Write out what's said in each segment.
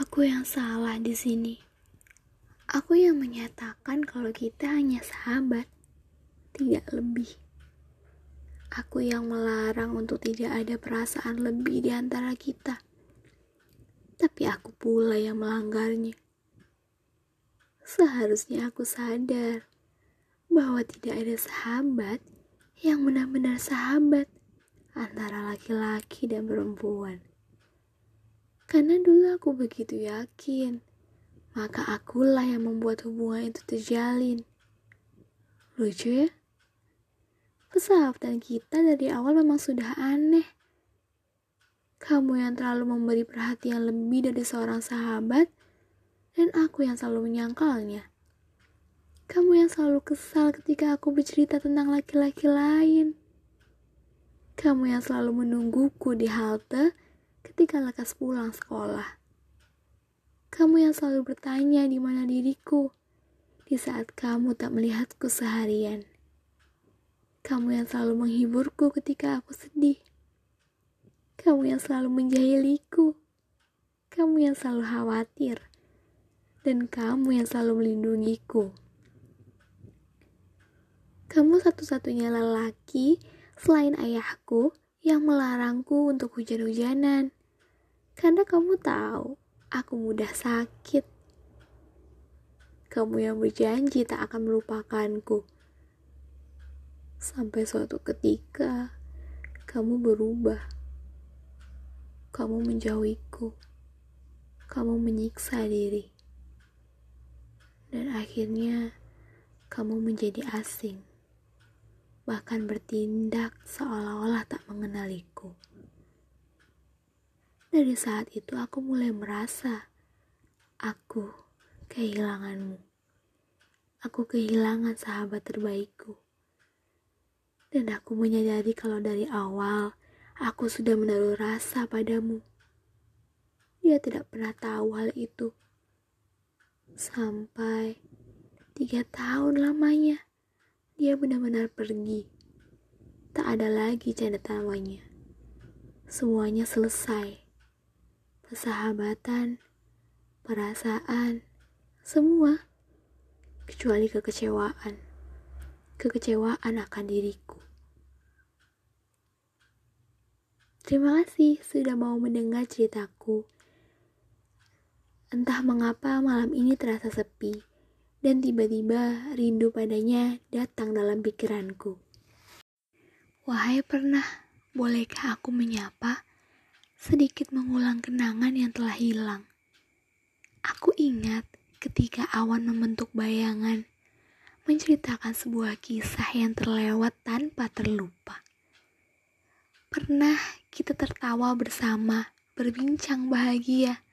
Aku yang salah di sini. Aku yang menyatakan kalau kita hanya sahabat, tidak lebih. Aku yang melarang untuk tidak ada perasaan lebih di antara kita. Tapi aku pula yang melanggarnya. Seharusnya aku sadar bahwa tidak ada sahabat yang benar-benar sahabat antara laki-laki dan perempuan. Karena dulu aku begitu yakin, maka akulah yang membuat hubungan itu terjalin. Lucu ya? Persahabatan kita dari awal memang sudah aneh. Kamu yang terlalu memberi perhatian lebih dari seorang sahabat, dan aku yang selalu menyangkalnya. Kamu yang selalu kesal ketika aku bercerita tentang laki-laki lain. Kamu yang selalu menungguku di halte ketika lekas pulang sekolah. Kamu yang selalu bertanya di mana diriku di saat kamu tak melihatku seharian. Kamu yang selalu menghiburku ketika aku sedih. Kamu yang selalu menjahiliku. Kamu yang selalu khawatir. Dan kamu yang selalu melindungiku. Kamu satu-satunya lelaki selain ayahku yang melarangku untuk hujan-hujanan. Karena kamu tahu, aku mudah sakit. Kamu yang berjanji tak akan melupakanku. Sampai suatu ketika, kamu berubah. Kamu menjauhiku. Kamu menyiksa diri. Dan akhirnya, kamu menjadi asing bahkan bertindak seolah-olah tak mengenaliku. Dari saat itu aku mulai merasa aku kehilanganmu. Aku kehilangan sahabat terbaikku. Dan aku menyadari kalau dari awal aku sudah menaruh rasa padamu. Dia tidak pernah tahu hal itu. Sampai tiga tahun lamanya dia benar-benar pergi. Tak ada lagi canda tawanya. Semuanya selesai. Persahabatan, perasaan, semua. Kecuali kekecewaan. Kekecewaan akan diriku. Terima kasih sudah mau mendengar ceritaku. Entah mengapa malam ini terasa sepi dan tiba-tiba rindu padanya datang dalam pikiranku. Wahai pernah, bolehkah aku menyapa? Sedikit mengulang kenangan yang telah hilang. Aku ingat ketika awan membentuk bayangan, menceritakan sebuah kisah yang terlewat tanpa terlupa. Pernah kita tertawa bersama, berbincang bahagia,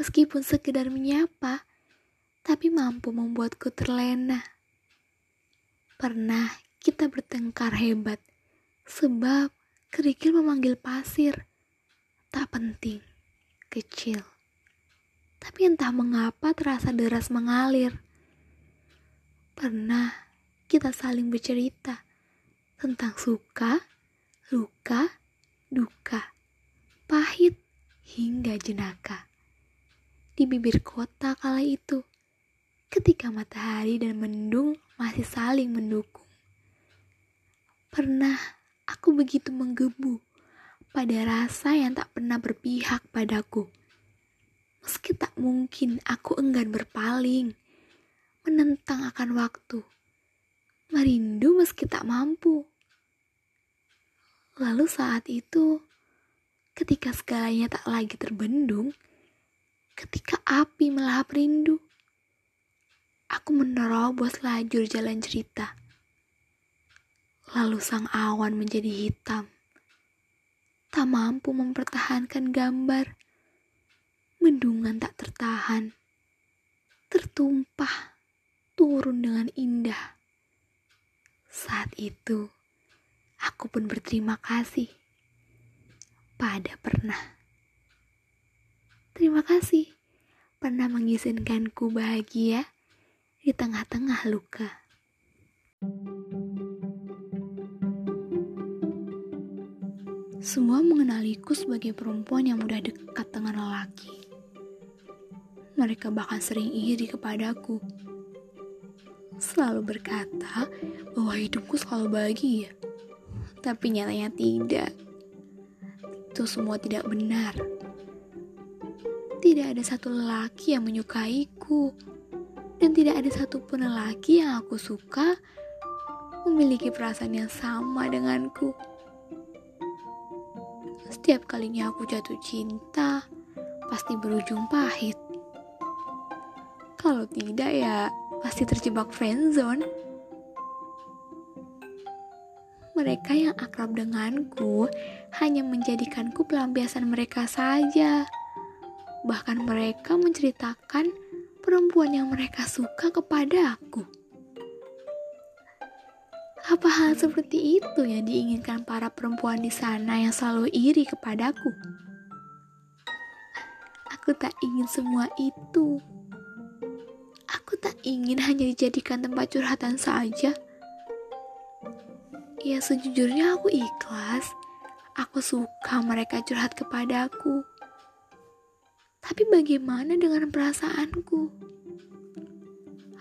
meskipun sekedar menyapa, tapi mampu membuatku terlena. Pernah kita bertengkar hebat, sebab kerikil memanggil pasir. Tak penting, kecil. Tapi entah mengapa terasa deras mengalir. Pernah kita saling bercerita tentang suka, luka, duka, pahit, hingga jenaka. Di bibir kota kala itu, ketika matahari dan mendung masih saling mendukung. Pernah aku begitu menggebu pada rasa yang tak pernah berpihak padaku. Meski tak mungkin aku enggan berpaling, menentang akan waktu, merindu meski tak mampu. Lalu saat itu, ketika segalanya tak lagi terbendung, ketika api melahap rindu, Aku menerobos lajur jalan cerita. Lalu sang awan menjadi hitam. Tak mampu mempertahankan gambar. Mendungan tak tertahan. Tertumpah, turun dengan indah. Saat itu, aku pun berterima kasih pada pernah. Terima kasih pernah mengizinkanku bahagia di tengah-tengah luka. Semua mengenaliku sebagai perempuan yang mudah dekat dengan lelaki. Mereka bahkan sering iri kepadaku. Selalu berkata bahwa hidupku selalu bahagia. Tapi nyatanya tidak. Itu semua tidak benar. Tidak ada satu lelaki yang menyukaiku. Dan tidak ada satupun lelaki yang aku suka memiliki perasaan yang sama denganku. Setiap kalinya aku jatuh cinta, pasti berujung pahit. Kalau tidak ya pasti terjebak friendzone. Mereka yang akrab denganku hanya menjadikanku pelampiasan mereka saja. Bahkan mereka menceritakan perempuan yang mereka suka kepada aku. Apa hal seperti itu yang diinginkan para perempuan di sana yang selalu iri kepadaku? Aku tak ingin semua itu. Aku tak ingin hanya dijadikan tempat curhatan saja. Ya sejujurnya aku ikhlas. Aku suka mereka curhat kepadaku. Tapi bagaimana dengan perasaanku?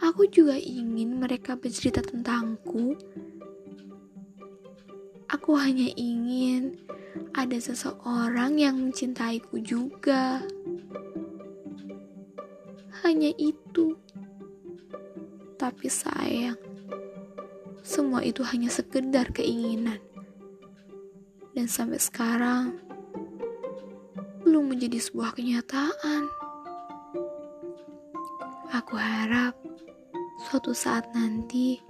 Aku juga ingin mereka bercerita tentangku. Aku hanya ingin ada seseorang yang mencintaiku juga. Hanya itu. Tapi sayang, semua itu hanya sekedar keinginan. Dan sampai sekarang, belum menjadi sebuah kenyataan. Aku harap suatu saat nanti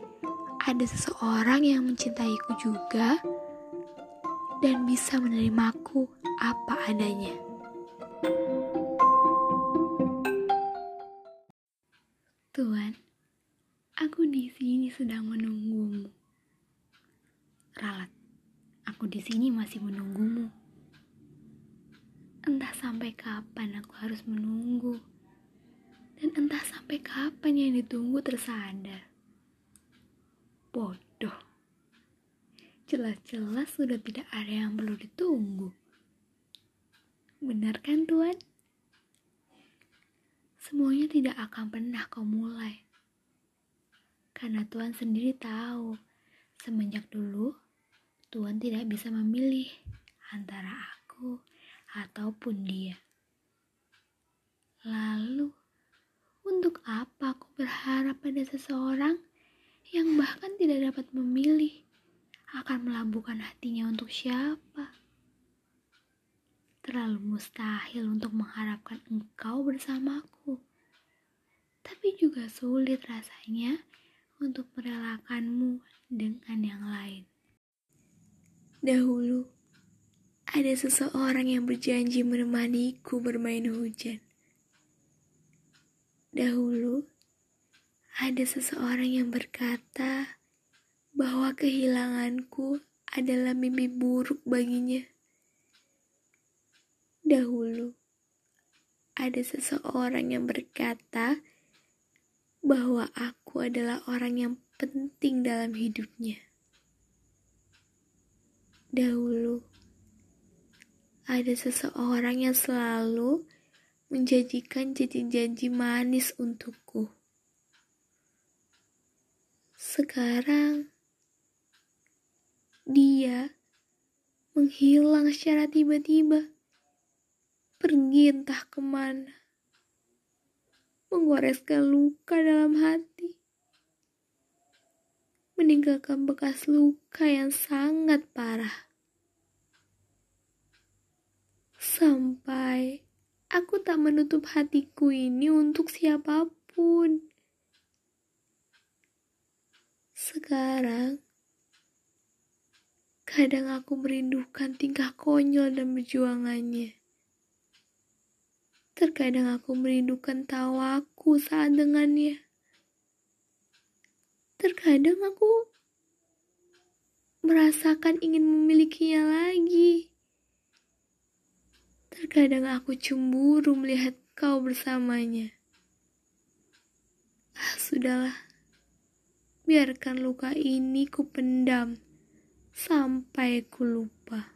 ada seseorang yang mencintaiku juga dan bisa menerimaku apa adanya. Tuhan, Aku di sini sedang menunggumu. Ralat, aku di sini masih menunggumu. Entah sampai kapan aku harus menunggu. Dan entah sampai kapan yang ditunggu tersadar. Bodoh. Jelas-jelas sudah tidak ada yang perlu ditunggu. Benar kan Tuhan? Semuanya tidak akan pernah kau mulai karena Tuhan sendiri tahu, semenjak dulu Tuhan tidak bisa memilih antara aku ataupun dia. Lalu, untuk apa aku berharap pada seseorang yang bahkan tidak dapat memilih akan melabuhkan hatinya untuk siapa? Terlalu mustahil untuk mengharapkan engkau bersamaku. Tapi juga sulit rasanya untuk merelakanmu dengan yang lain. Dahulu, ada seseorang yang berjanji menemaniku bermain hujan. Dahulu, ada seseorang yang berkata bahwa kehilanganku adalah mimpi buruk baginya. Dahulu, ada seseorang yang berkata bahwa aku adalah orang yang penting dalam hidupnya. Dahulu, ada seseorang yang selalu menjanjikan janji-janji manis untukku. Sekarang, dia menghilang secara tiba-tiba, pergi entah ke mana menggoreskan luka dalam hati, meninggalkan bekas luka yang sangat parah. Sampai aku tak menutup hatiku ini untuk siapa pun. Sekarang, kadang aku merindukan tingkah konyol dan perjuangannya. Terkadang aku merindukan tawaku saat dengannya. Terkadang aku merasakan ingin memilikinya lagi. Terkadang aku cemburu melihat kau bersamanya. Ah, sudahlah. Biarkan luka ini ku pendam sampai ku lupa.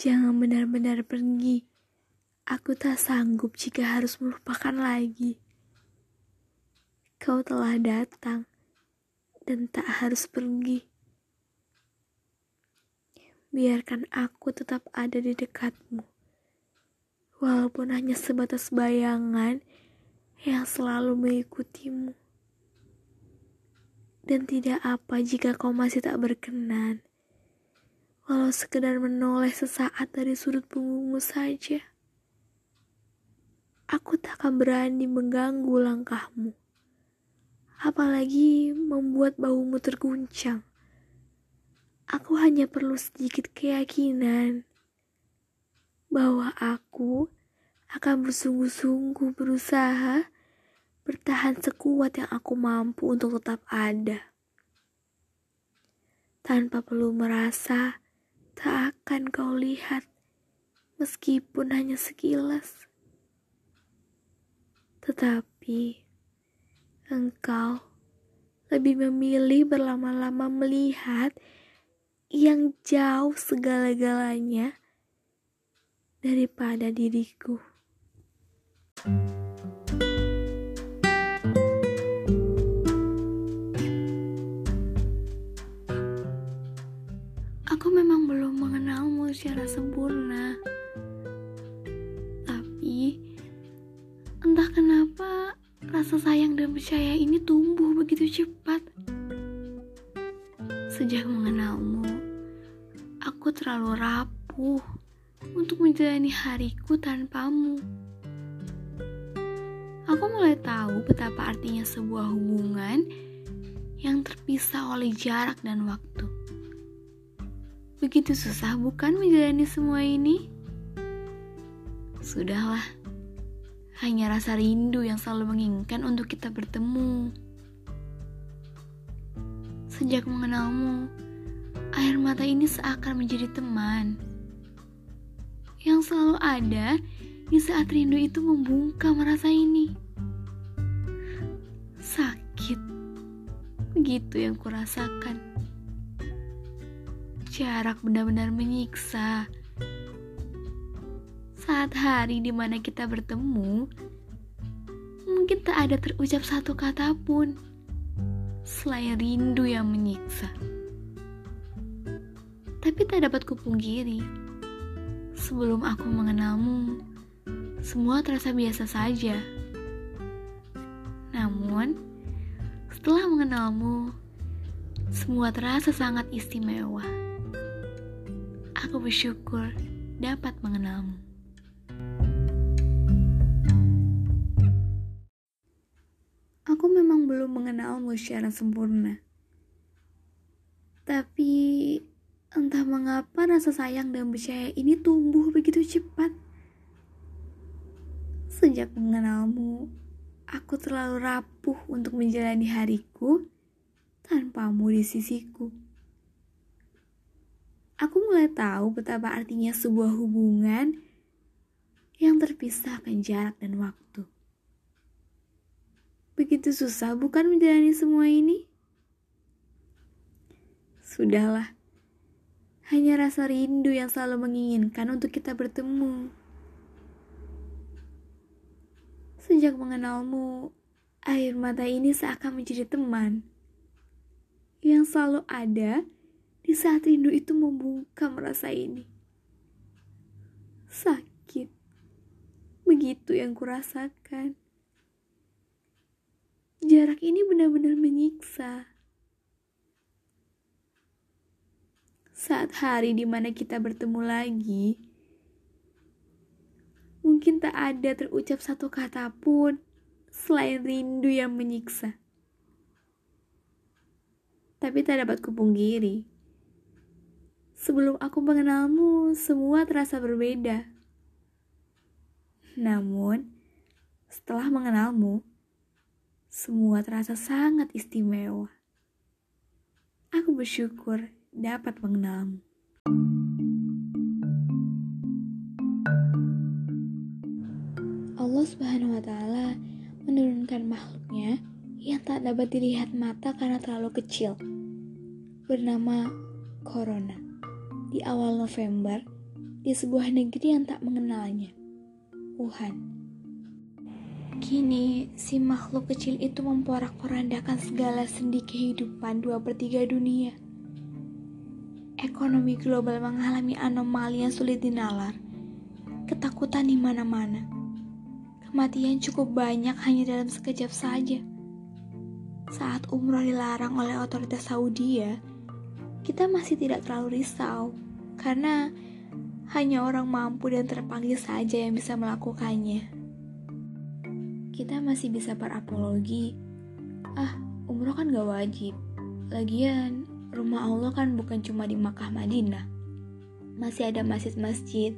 Jangan benar-benar pergi Aku tak sanggup jika harus melupakan lagi. Kau telah datang dan tak harus pergi. Biarkan aku tetap ada di dekatmu. Walaupun hanya sebatas bayangan yang selalu mengikutimu. Dan tidak apa jika kau masih tak berkenan. Walau sekedar menoleh sesaat dari sudut punggungmu saja. Aku tak akan berani mengganggu langkahmu apalagi membuat baumu terguncang. Aku hanya perlu sedikit keyakinan bahwa aku akan bersungguh-sungguh berusaha bertahan sekuat yang aku mampu untuk tetap ada. Tanpa perlu merasa tak akan kau lihat meskipun hanya sekilas. Tetapi engkau lebih memilih berlama-lama melihat yang jauh segala-galanya daripada diriku. Aku memang belum mengenalmu secara sempurna. Tapi entah kenapa Rasa sayang dan percaya ini tumbuh begitu cepat. Sejak mengenalmu, aku terlalu rapuh untuk menjalani hariku tanpamu. Aku mulai tahu betapa artinya sebuah hubungan yang terpisah oleh jarak dan waktu. Begitu susah bukan menjalani semua ini? Sudahlah hanya rasa rindu yang selalu menginginkan untuk kita bertemu. Sejak mengenalmu, air mata ini seakan menjadi teman yang selalu ada di saat rindu itu membungkam rasa ini. Sakit, begitu yang kurasakan. Jarak benar-benar menyiksa saat hari di mana kita bertemu, mungkin tak ada terucap satu kata pun selain rindu yang menyiksa. Tapi tak dapat kupungkiri, sebelum aku mengenalmu, semua terasa biasa saja. Namun, setelah mengenalmu, semua terasa sangat istimewa. Aku bersyukur dapat mengenalmu. Aku memang belum mengenalmu secara sempurna. Tapi entah mengapa rasa sayang dan percaya ini tumbuh begitu cepat. Sejak mengenalmu, aku terlalu rapuh untuk menjalani hariku tanpamu di sisiku. Aku mulai tahu betapa artinya sebuah hubungan yang terpisahkan jarak dan waktu. Begitu susah bukan menjalani semua ini? Sudahlah, hanya rasa rindu yang selalu menginginkan untuk kita bertemu. Sejak mengenalmu, air mata ini seakan menjadi teman yang selalu ada di saat rindu itu membungkam rasa ini. Sakit, begitu yang kurasakan. Jarak ini benar-benar menyiksa. Saat hari di mana kita bertemu lagi, mungkin tak ada terucap satu kata pun selain rindu yang menyiksa. Tapi tak dapat kupungkiri. Sebelum aku mengenalmu, semua terasa berbeda. Namun, setelah mengenalmu, semua terasa sangat istimewa. Aku bersyukur dapat mengenalmu. Allah Subhanahu wa taala menurunkan makhluknya yang tak dapat dilihat mata karena terlalu kecil bernama Corona di awal November di sebuah negeri yang tak mengenalnya. kelumpuhan. Kini, si makhluk kecil itu memporak-porandakan segala sendi kehidupan dua per tiga dunia. Ekonomi global mengalami anomali yang sulit dinalar. Ketakutan di mana-mana. Kematian cukup banyak hanya dalam sekejap saja. Saat umroh dilarang oleh otoritas Saudi ya, kita masih tidak terlalu risau karena hanya orang mampu dan terpanggil saja yang bisa melakukannya kita masih bisa berapologi. Ah, umroh kan gak wajib. Lagian, rumah Allah kan bukan cuma di Makkah Madinah. Masih ada masjid-masjid,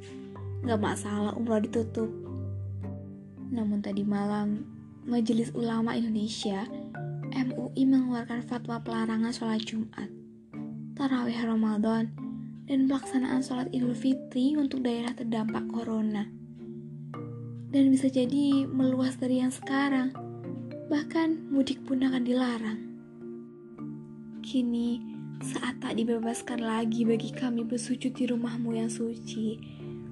gak masalah umroh ditutup. Namun tadi malam, Majelis Ulama Indonesia MUI mengeluarkan fatwa pelarangan sholat Jumat, Tarawih Ramadan, dan pelaksanaan sholat Idul Fitri untuk daerah terdampak Corona dan bisa jadi meluas dari yang sekarang. Bahkan mudik pun akan dilarang. Kini, saat tak dibebaskan lagi bagi kami bersujud di rumahmu yang suci,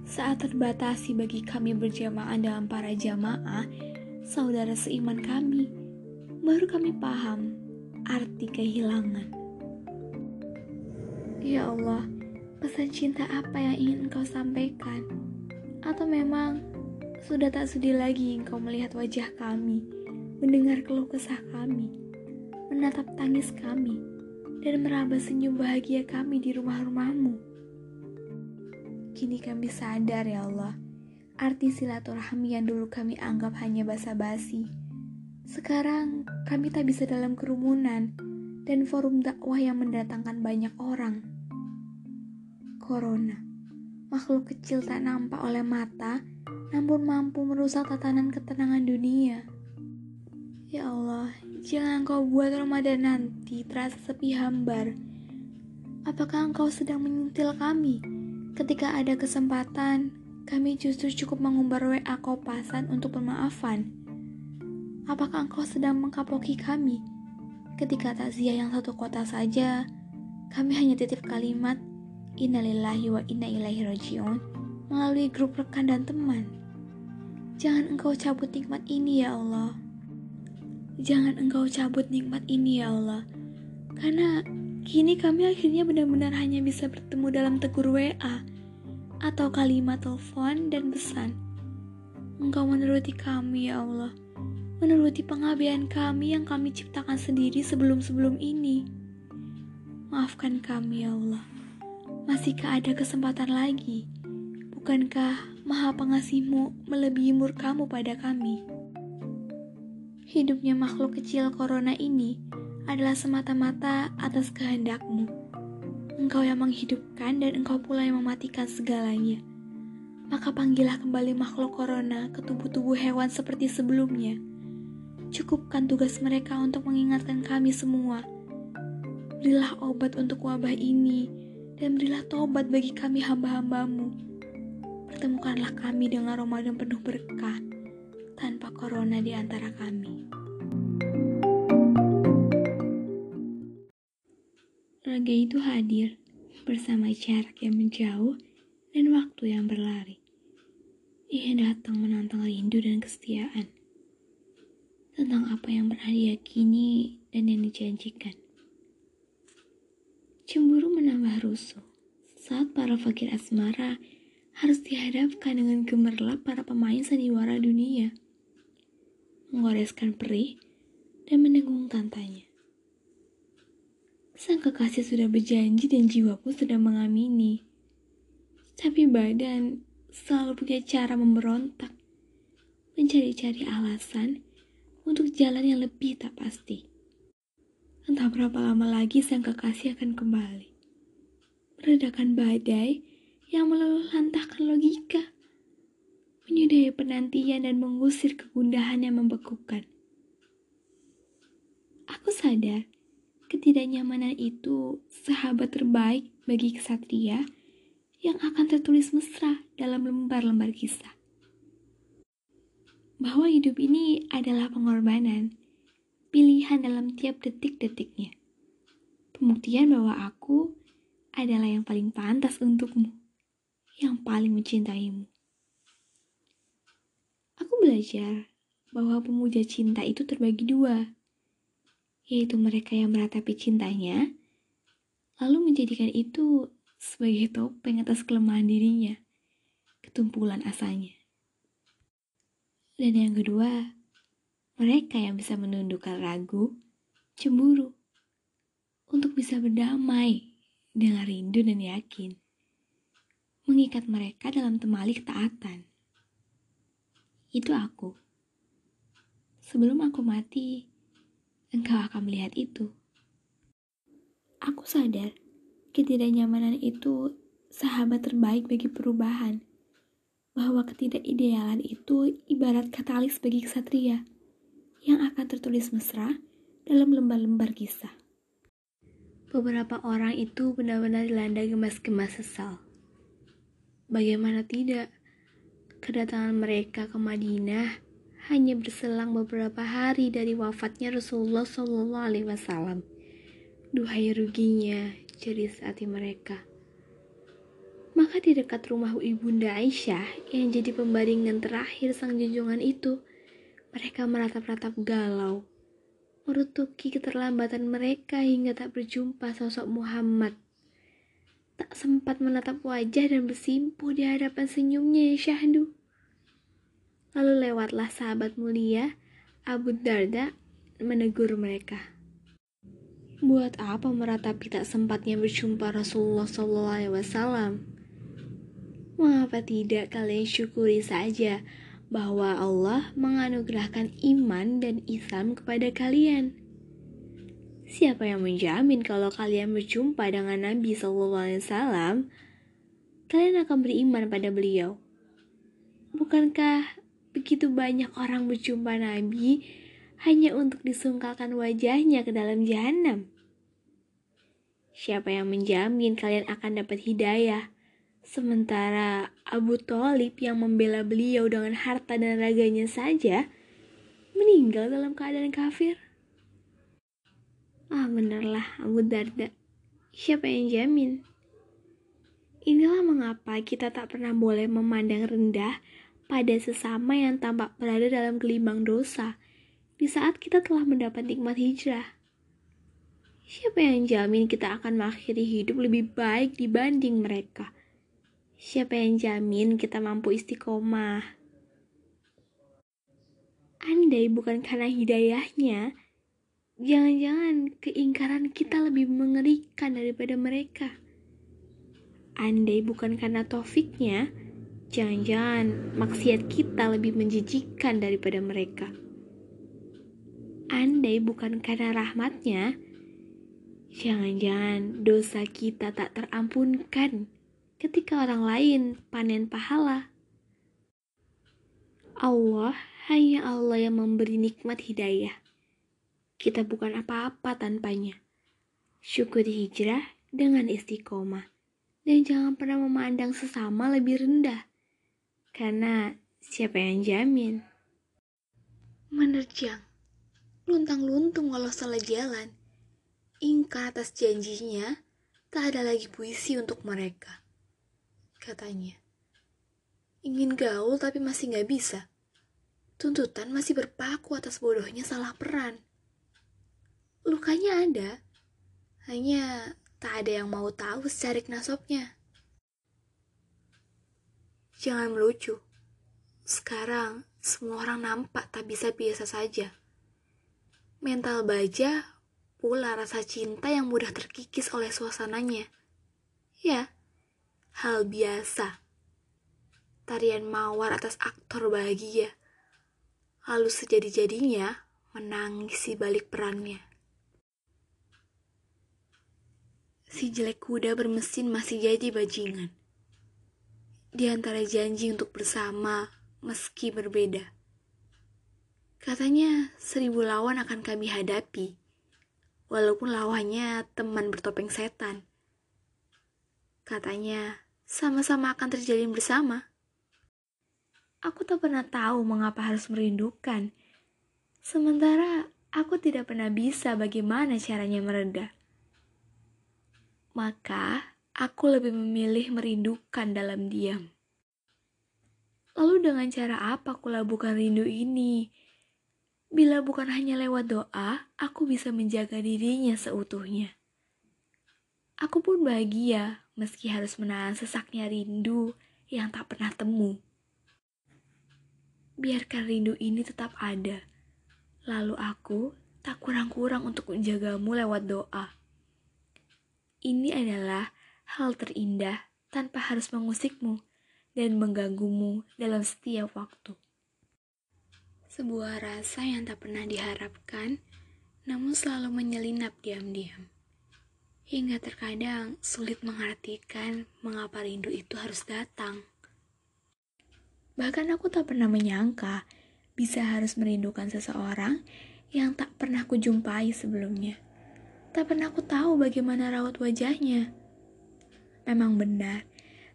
saat terbatasi bagi kami berjamaah dalam para jamaah, saudara seiman kami, baru kami paham arti kehilangan. Ya Allah, pesan cinta apa yang ingin engkau sampaikan? Atau memang sudah tak sudi lagi engkau melihat wajah kami, mendengar keluh kesah kami, menatap tangis kami, dan meraba senyum bahagia kami di rumah-rumahmu. Kini kami sadar ya Allah, arti silaturahmi yang dulu kami anggap hanya basa-basi. Sekarang kami tak bisa dalam kerumunan dan forum dakwah yang mendatangkan banyak orang. Corona, makhluk kecil tak nampak oleh mata, namun mampu merusak tatanan ketenangan dunia. Ya Allah, jangan Engkau buat Ramadan nanti terasa sepi hambar. Apakah Engkau sedang menyentil kami? Ketika ada kesempatan, kami justru cukup mengumbar WA kopasan untuk permaafan. Apakah Engkau sedang mengkapoki kami? Ketika takziah yang satu kota saja, kami hanya titip kalimat Innalillahi wa inna ilaihi rajiun melalui grup rekan dan teman. Jangan engkau cabut nikmat ini ya Allah. Jangan engkau cabut nikmat ini ya Allah. Karena kini kami akhirnya benar-benar hanya bisa bertemu dalam tegur WA atau kalimat telepon dan pesan. Engkau menuruti kami ya Allah. Menuruti pengabdian kami yang kami ciptakan sendiri sebelum-sebelum ini. Maafkan kami ya Allah. Masihkah ada kesempatan lagi? Bukankah maha pengasihmu melebihi murkamu pada kami. Hidupnya makhluk kecil corona ini adalah semata-mata atas kehendakmu. Engkau yang menghidupkan dan engkau pula yang mematikan segalanya. Maka panggillah kembali makhluk corona ke tubuh-tubuh hewan seperti sebelumnya. Cukupkan tugas mereka untuk mengingatkan kami semua. Berilah obat untuk wabah ini, dan berilah tobat bagi kami hamba-hambamu pertemukanlah kami dengan Ramadan penuh berkah tanpa corona di antara kami. Raga itu hadir bersama jarak yang menjauh dan waktu yang berlari. Ia datang menantang rindu dan kesetiaan tentang apa yang pernah diyakini dan yang dijanjikan. Cemburu menambah rusuh saat para fakir asmara harus dihadapkan dengan gemerlap para pemain sandiwara dunia, mengoreskan perih dan mendengung tantanya. Sang kekasih sudah berjanji dan jiwa pun sudah mengamini. Tapi badan selalu punya cara memberontak, mencari-cari alasan untuk jalan yang lebih tak pasti. Entah berapa lama lagi sang kekasih akan kembali. Meredakan badai yang meluluhlantahkan logika, menyudahi penantian dan mengusir kegundahan yang membekukan. Aku sadar ketidaknyamanan itu sahabat terbaik bagi kesatria yang akan tertulis mesra dalam lembar-lembar kisah. Bahwa hidup ini adalah pengorbanan, pilihan dalam tiap detik-detiknya. Pembuktian bahwa aku adalah yang paling pantas untukmu yang paling mencintaimu. Belajar bahwa pemuja cinta itu terbagi dua, yaitu mereka yang meratapi cintanya, lalu menjadikan itu sebagai topeng atas kelemahan dirinya, ketumpulan asanya. Dan yang kedua, mereka yang bisa menundukkan ragu, cemburu, untuk bisa berdamai dengan rindu dan yakin, mengikat mereka dalam temali ketaatan. Itu aku. Sebelum aku mati, engkau akan melihat itu. Aku sadar, ketidaknyamanan itu sahabat terbaik bagi perubahan bahwa ketidakidealan itu ibarat katalis bagi kesatria yang akan tertulis mesra dalam lembar-lembar kisah. Beberapa orang itu benar-benar dilanda gemas-gemas sesal. Bagaimana tidak, kedatangan mereka ke Madinah hanya berselang beberapa hari dari wafatnya Rasulullah Shallallahu Alaihi Wasallam. Duhai ruginya, jeris hati mereka. Maka di dekat rumah ibunda Aisyah yang jadi pembaringan terakhir sang junjungan itu, mereka meratap-ratap galau, merutuki keterlambatan mereka hingga tak berjumpa sosok Muhammad. Tak sempat menatap wajah dan bersimpuh di hadapan senyumnya ya syahdu. Lalu lewatlah sahabat mulia, Abu Darda, menegur mereka. Buat apa meratapi tak sempatnya berjumpa Rasulullah SAW? Mengapa tidak kalian syukuri saja bahwa Allah menganugerahkan iman dan Islam kepada kalian. Siapa yang menjamin kalau kalian berjumpa dengan Nabi SAW, kalian akan beriman pada beliau? Bukankah begitu banyak orang berjumpa Nabi hanya untuk disungkalkan wajahnya ke dalam jahanam? Siapa yang menjamin kalian akan dapat hidayah? Sementara Abu Talib yang membela beliau dengan harta dan raganya saja meninggal dalam keadaan kafir. Ah benarlah Abu Darda. Siapa yang jamin? Inilah mengapa kita tak pernah boleh memandang rendah pada sesama yang tampak berada dalam gelimang dosa di saat kita telah mendapat nikmat hijrah. Siapa yang jamin kita akan mengakhiri hidup lebih baik dibanding mereka? Siapa yang jamin kita mampu istiqomah? Andai bukan karena hidayahnya, jangan-jangan keingkaran kita lebih mengerikan daripada mereka. Andai bukan karena taufiknya, jangan-jangan maksiat kita lebih menjijikan daripada mereka. Andai bukan karena rahmatnya, jangan-jangan dosa kita tak terampunkan ketika orang lain panen pahala. Allah hanya Allah yang memberi nikmat hidayah. Kita bukan apa-apa tanpanya. Syukuri hijrah dengan istiqomah. Dan jangan pernah memandang sesama lebih rendah. Karena siapa yang jamin? Menerjang. Luntang-luntung walau salah jalan. Ingkar atas janjinya, tak ada lagi puisi untuk mereka katanya. Ingin gaul tapi masih gak bisa. Tuntutan masih berpaku atas bodohnya salah peran. Lukanya ada, hanya tak ada yang mau tahu secarik nasabnya. Jangan melucu. Sekarang semua orang nampak tak bisa biasa saja. Mental baja pula rasa cinta yang mudah terkikis oleh suasananya. Ya, hal biasa. Tarian mawar atas aktor bahagia. Lalu sejadi-jadinya menangis di balik perannya. Si jelek kuda bermesin masih jadi bajingan. Di antara janji untuk bersama meski berbeda. Katanya seribu lawan akan kami hadapi, walaupun lawannya teman bertopeng setan. Katanya, sama-sama akan terjalin bersama. Aku tak pernah tahu mengapa harus merindukan. Sementara aku tidak pernah bisa bagaimana caranya mereda. Maka aku lebih memilih merindukan dalam diam. Lalu dengan cara apa aku labuhkan rindu ini? Bila bukan hanya lewat doa, aku bisa menjaga dirinya seutuhnya. Aku pun bahagia meski harus menahan sesaknya rindu yang tak pernah temu. Biarkan rindu ini tetap ada. Lalu aku tak kurang-kurang untuk menjagamu lewat doa. Ini adalah hal terindah tanpa harus mengusikmu dan mengganggumu dalam setiap waktu. Sebuah rasa yang tak pernah diharapkan, namun selalu menyelinap diam-diam. Hingga terkadang sulit mengartikan mengapa rindu itu harus datang. Bahkan aku tak pernah menyangka bisa harus merindukan seseorang yang tak pernah kujumpai sebelumnya. Tak pernah aku tahu bagaimana rawat wajahnya. Memang benar,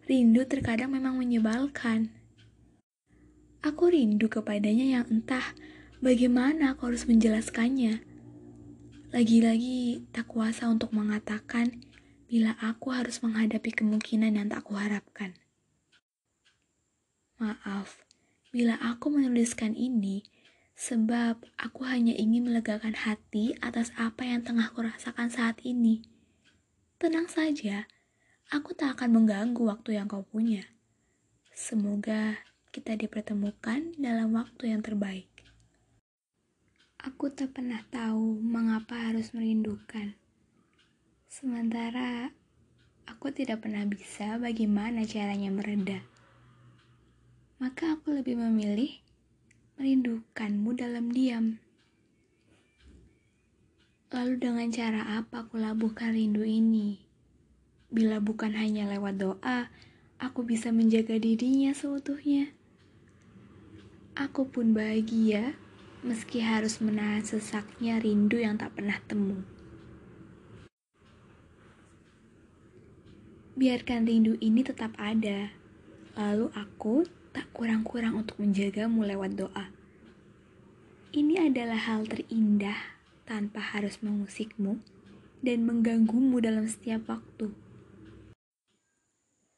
rindu terkadang memang menyebalkan. Aku rindu kepadanya yang entah bagaimana aku harus menjelaskannya. Lagi-lagi tak kuasa untuk mengatakan bila aku harus menghadapi kemungkinan yang tak kuharapkan. Maaf, bila aku menuliskan ini, sebab aku hanya ingin melegakan hati atas apa yang tengah kurasakan saat ini. Tenang saja, Aku tak akan mengganggu waktu yang kau punya. Semoga kita dipertemukan dalam waktu yang terbaik. Aku tak pernah tahu mengapa harus merindukan. Sementara aku tidak pernah bisa bagaimana caranya mereda. Maka aku lebih memilih merindukanmu dalam diam. Lalu dengan cara apa aku labuhkan rindu ini? Bila bukan hanya lewat doa, aku bisa menjaga dirinya seutuhnya. Aku pun bahagia meski harus menahan sesaknya rindu yang tak pernah temu. Biarkan rindu ini tetap ada, lalu aku tak kurang-kurang untuk menjagamu lewat doa. Ini adalah hal terindah tanpa harus mengusikmu dan mengganggumu dalam setiap waktu.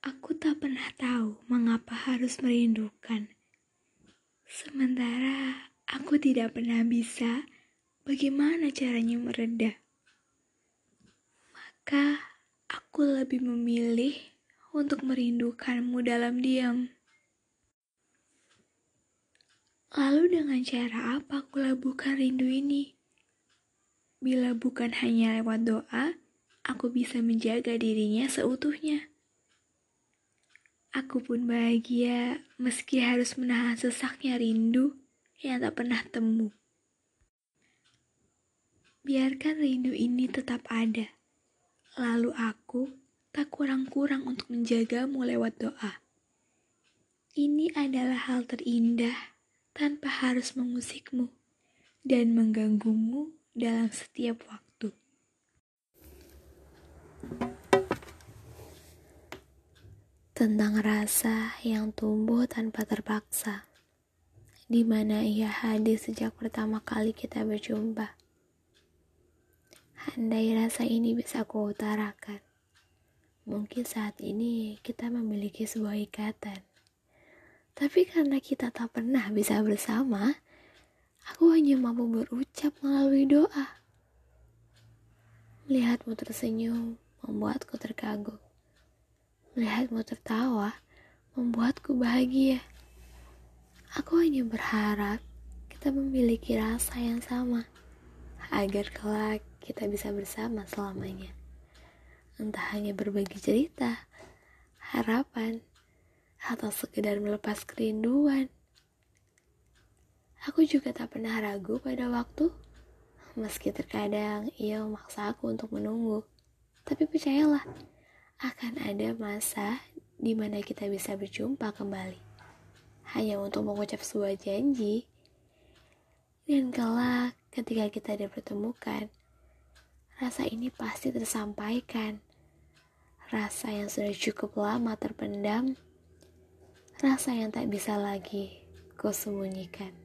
Aku tak pernah tahu mengapa harus merindukan. Sementara aku tidak pernah bisa bagaimana caranya mereda. Maka aku lebih memilih untuk merindukanmu dalam diam. Lalu dengan cara apa aku labuhkan rindu ini? Bila bukan hanya lewat doa, aku bisa menjaga dirinya seutuhnya. Aku pun bahagia meski harus menahan sesaknya rindu yang tak pernah temu. Biarkan rindu ini tetap ada. Lalu aku tak kurang-kurang untuk menjagamu lewat doa. Ini adalah hal terindah tanpa harus mengusikmu dan mengganggumu dalam setiap waktu. tentang rasa yang tumbuh tanpa terpaksa, di mana ia hadir sejak pertama kali kita berjumpa. Andai rasa ini bisa kuutarakan, mungkin saat ini kita memiliki sebuah ikatan. Tapi karena kita tak pernah bisa bersama, aku hanya mampu berucap melalui doa. Melihatmu tersenyum membuatku terkagum. Melihatmu tertawa membuatku bahagia. Aku hanya berharap kita memiliki rasa yang sama agar kelak kita bisa bersama selamanya. Entah hanya berbagi cerita, harapan, atau sekedar melepas kerinduan. Aku juga tak pernah ragu pada waktu, meski terkadang ia memaksa aku untuk menunggu. Tapi percayalah, akan ada masa di mana kita bisa berjumpa kembali. Hanya untuk mengucap sebuah janji. Dan kelak ketika kita dipertemukan, rasa ini pasti tersampaikan. Rasa yang sudah cukup lama terpendam, rasa yang tak bisa lagi kau sembunyikan.